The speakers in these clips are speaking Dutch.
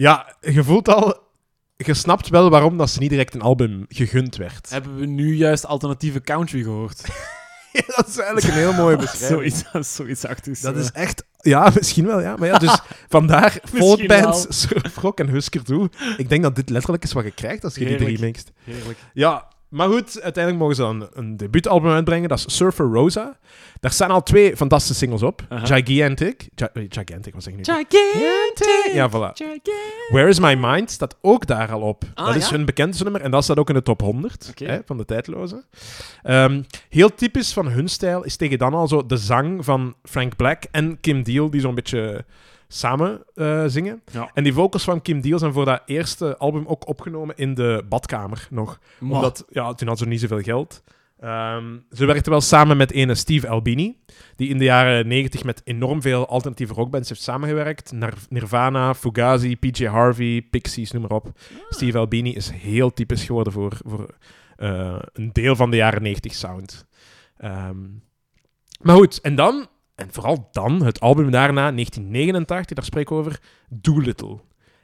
Ja, je voelt al... Je snapt wel waarom dat ze niet direct een album gegund werd. Hebben we nu juist alternatieve country gehoord? Ja, dat is eigenlijk een heel mooie beschrijving. zoiets, zoiets achtigs. Dat is echt... Ja, misschien wel, ja. Maar ja, dus vandaar folkbands, wel. Surf Rock en Husker Du. Ik denk dat dit letterlijk is wat je krijgt als je die drie mixt. Heerlijk. Ja, maar goed, uiteindelijk mogen ze dan een debuutalbum uitbrengen. Dat is Surfer Rosa. Daar staan al twee fantastische singles op. Aha. Gigantic. Gi- gigantic, wat zeg ik nu? Gigantic! Ja, voilà. Gigantic! Where is My Mind staat ook daar al op. Ah, dat is ja? hun bekendste nummer en dat staat ook in de top 100 Oké. hè, van de tijdloze. Ehm, heel typisch van hun stijl is tegen dan al zo de zang van Frank Black en Kim Deal, die zo'n beetje samen eh, zingen. Ja. En die vocals van Kim Deal zijn voor dat eerste album ook opgenomen in de badkamer nog. Maar- Omdat, ja, toen had ze niet zoveel geld. Ehm, ze werkte wel samen met ene Steve Albini, die in de jaren 90 met enorm veel alternatieve rockbands heeft samengewerkt. Nar- Nirvana, Fugazi, PJ Harvey, Pixies, noem maar op. Steve Albini is heel typisch geworden voor, voor eh, een deel van de jaren 90 sound. Ehm, maar goed, en dan, en vooral dan, het album daarna, 1989, daar spreek ik over, Doolittle.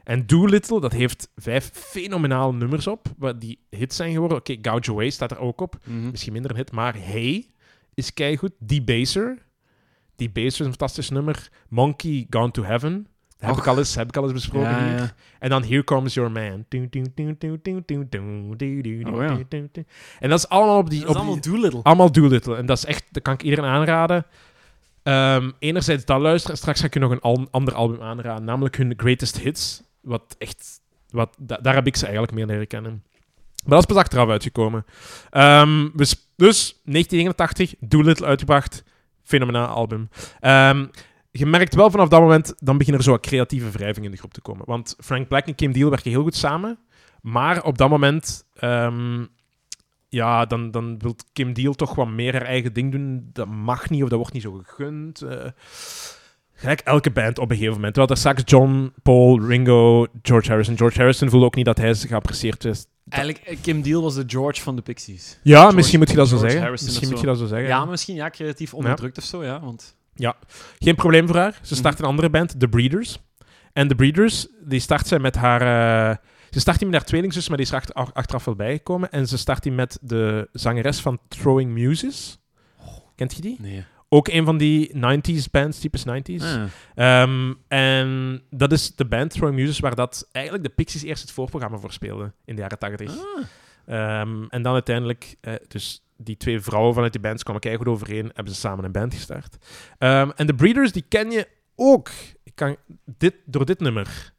En Doolittle, dat heeft vijf fenomenale nummers op, wat die hits zijn geworden. Oké, Gouge Away staat er ook op. Mhm. Misschien minder een hit, maar Hey is keigoed. Debaser. Debaser is een fantastisch nummer. Monkey Gone to Heaven. Heb Och. ik, al eens, heb ik al eens besproken Ja, hier. ja. En dan Here Comes Your Man. Oh, ja. En dat is allemaal op die... Dat op allemaal die- Doolittle. allemaal Doolittle. En dat is echt... Dat kan ik iedereen aanraden. Ehm, enerzijds dat luisteren. En straks ga ik je nog een ander album aanraden. Namelijk hun Greatest Hits. Wat echt... Wat, da- daar heb ik ze eigenlijk meer leren kennen. Maar dat is pas achteraf uitgekomen. Ehm, dus, dus 1989, Doolittle uitgebracht. Fenomenaal album. Ehm, je merkt wel vanaf dat moment, dan beginnen er zo creatieve wrijvingen in de groep te komen. Want Frank Black en Kim Deal werken heel goed samen. Maar op dat moment, ja, dan, dan wil Kim Deal toch wat meer haar eigen ding doen. Dat mag niet of dat wordt niet zo gegund. eh gelijk elke band op een gegeven moment. Terwijl er straks John, Paul, Ringo, George Harrison. George Harrison voelde ook niet dat hij geapprecieerd is. Eigenlijk, eh, Kim Deal was de George van de Pixies. Ja, George- misschien moet je dat zo George zeggen. Harrison Misschien moet je dat zo zeggen. Ja, misschien ja, creatief onderdrukt of zo, ja. Want Geen probleem voor haar. Ze start een andere band, The Breeders. En The Breeders, die start zij met haar... eh, ze start die met haar tweelingzus, maar die is er achter- achteraf wel bijgekomen. En ze start die met de zangeres van Throwing Muses. Kent je die? nee. Ook een van die 90s bands, typisch 90s. Ah. Ehm, en dat is de band Throwing Muses, waar dat eigenlijk de Pixies eerst het voorprogramma voor speelden in de jaren 80. Ah. Ehm, en dan uiteindelijk, eh, dus die twee vrouwen vanuit die bands kwamen goed overeen, hebben ze samen een band gestart. Ehm, en de Breeders, die ken je ook ik kan, dit, door dit nummer.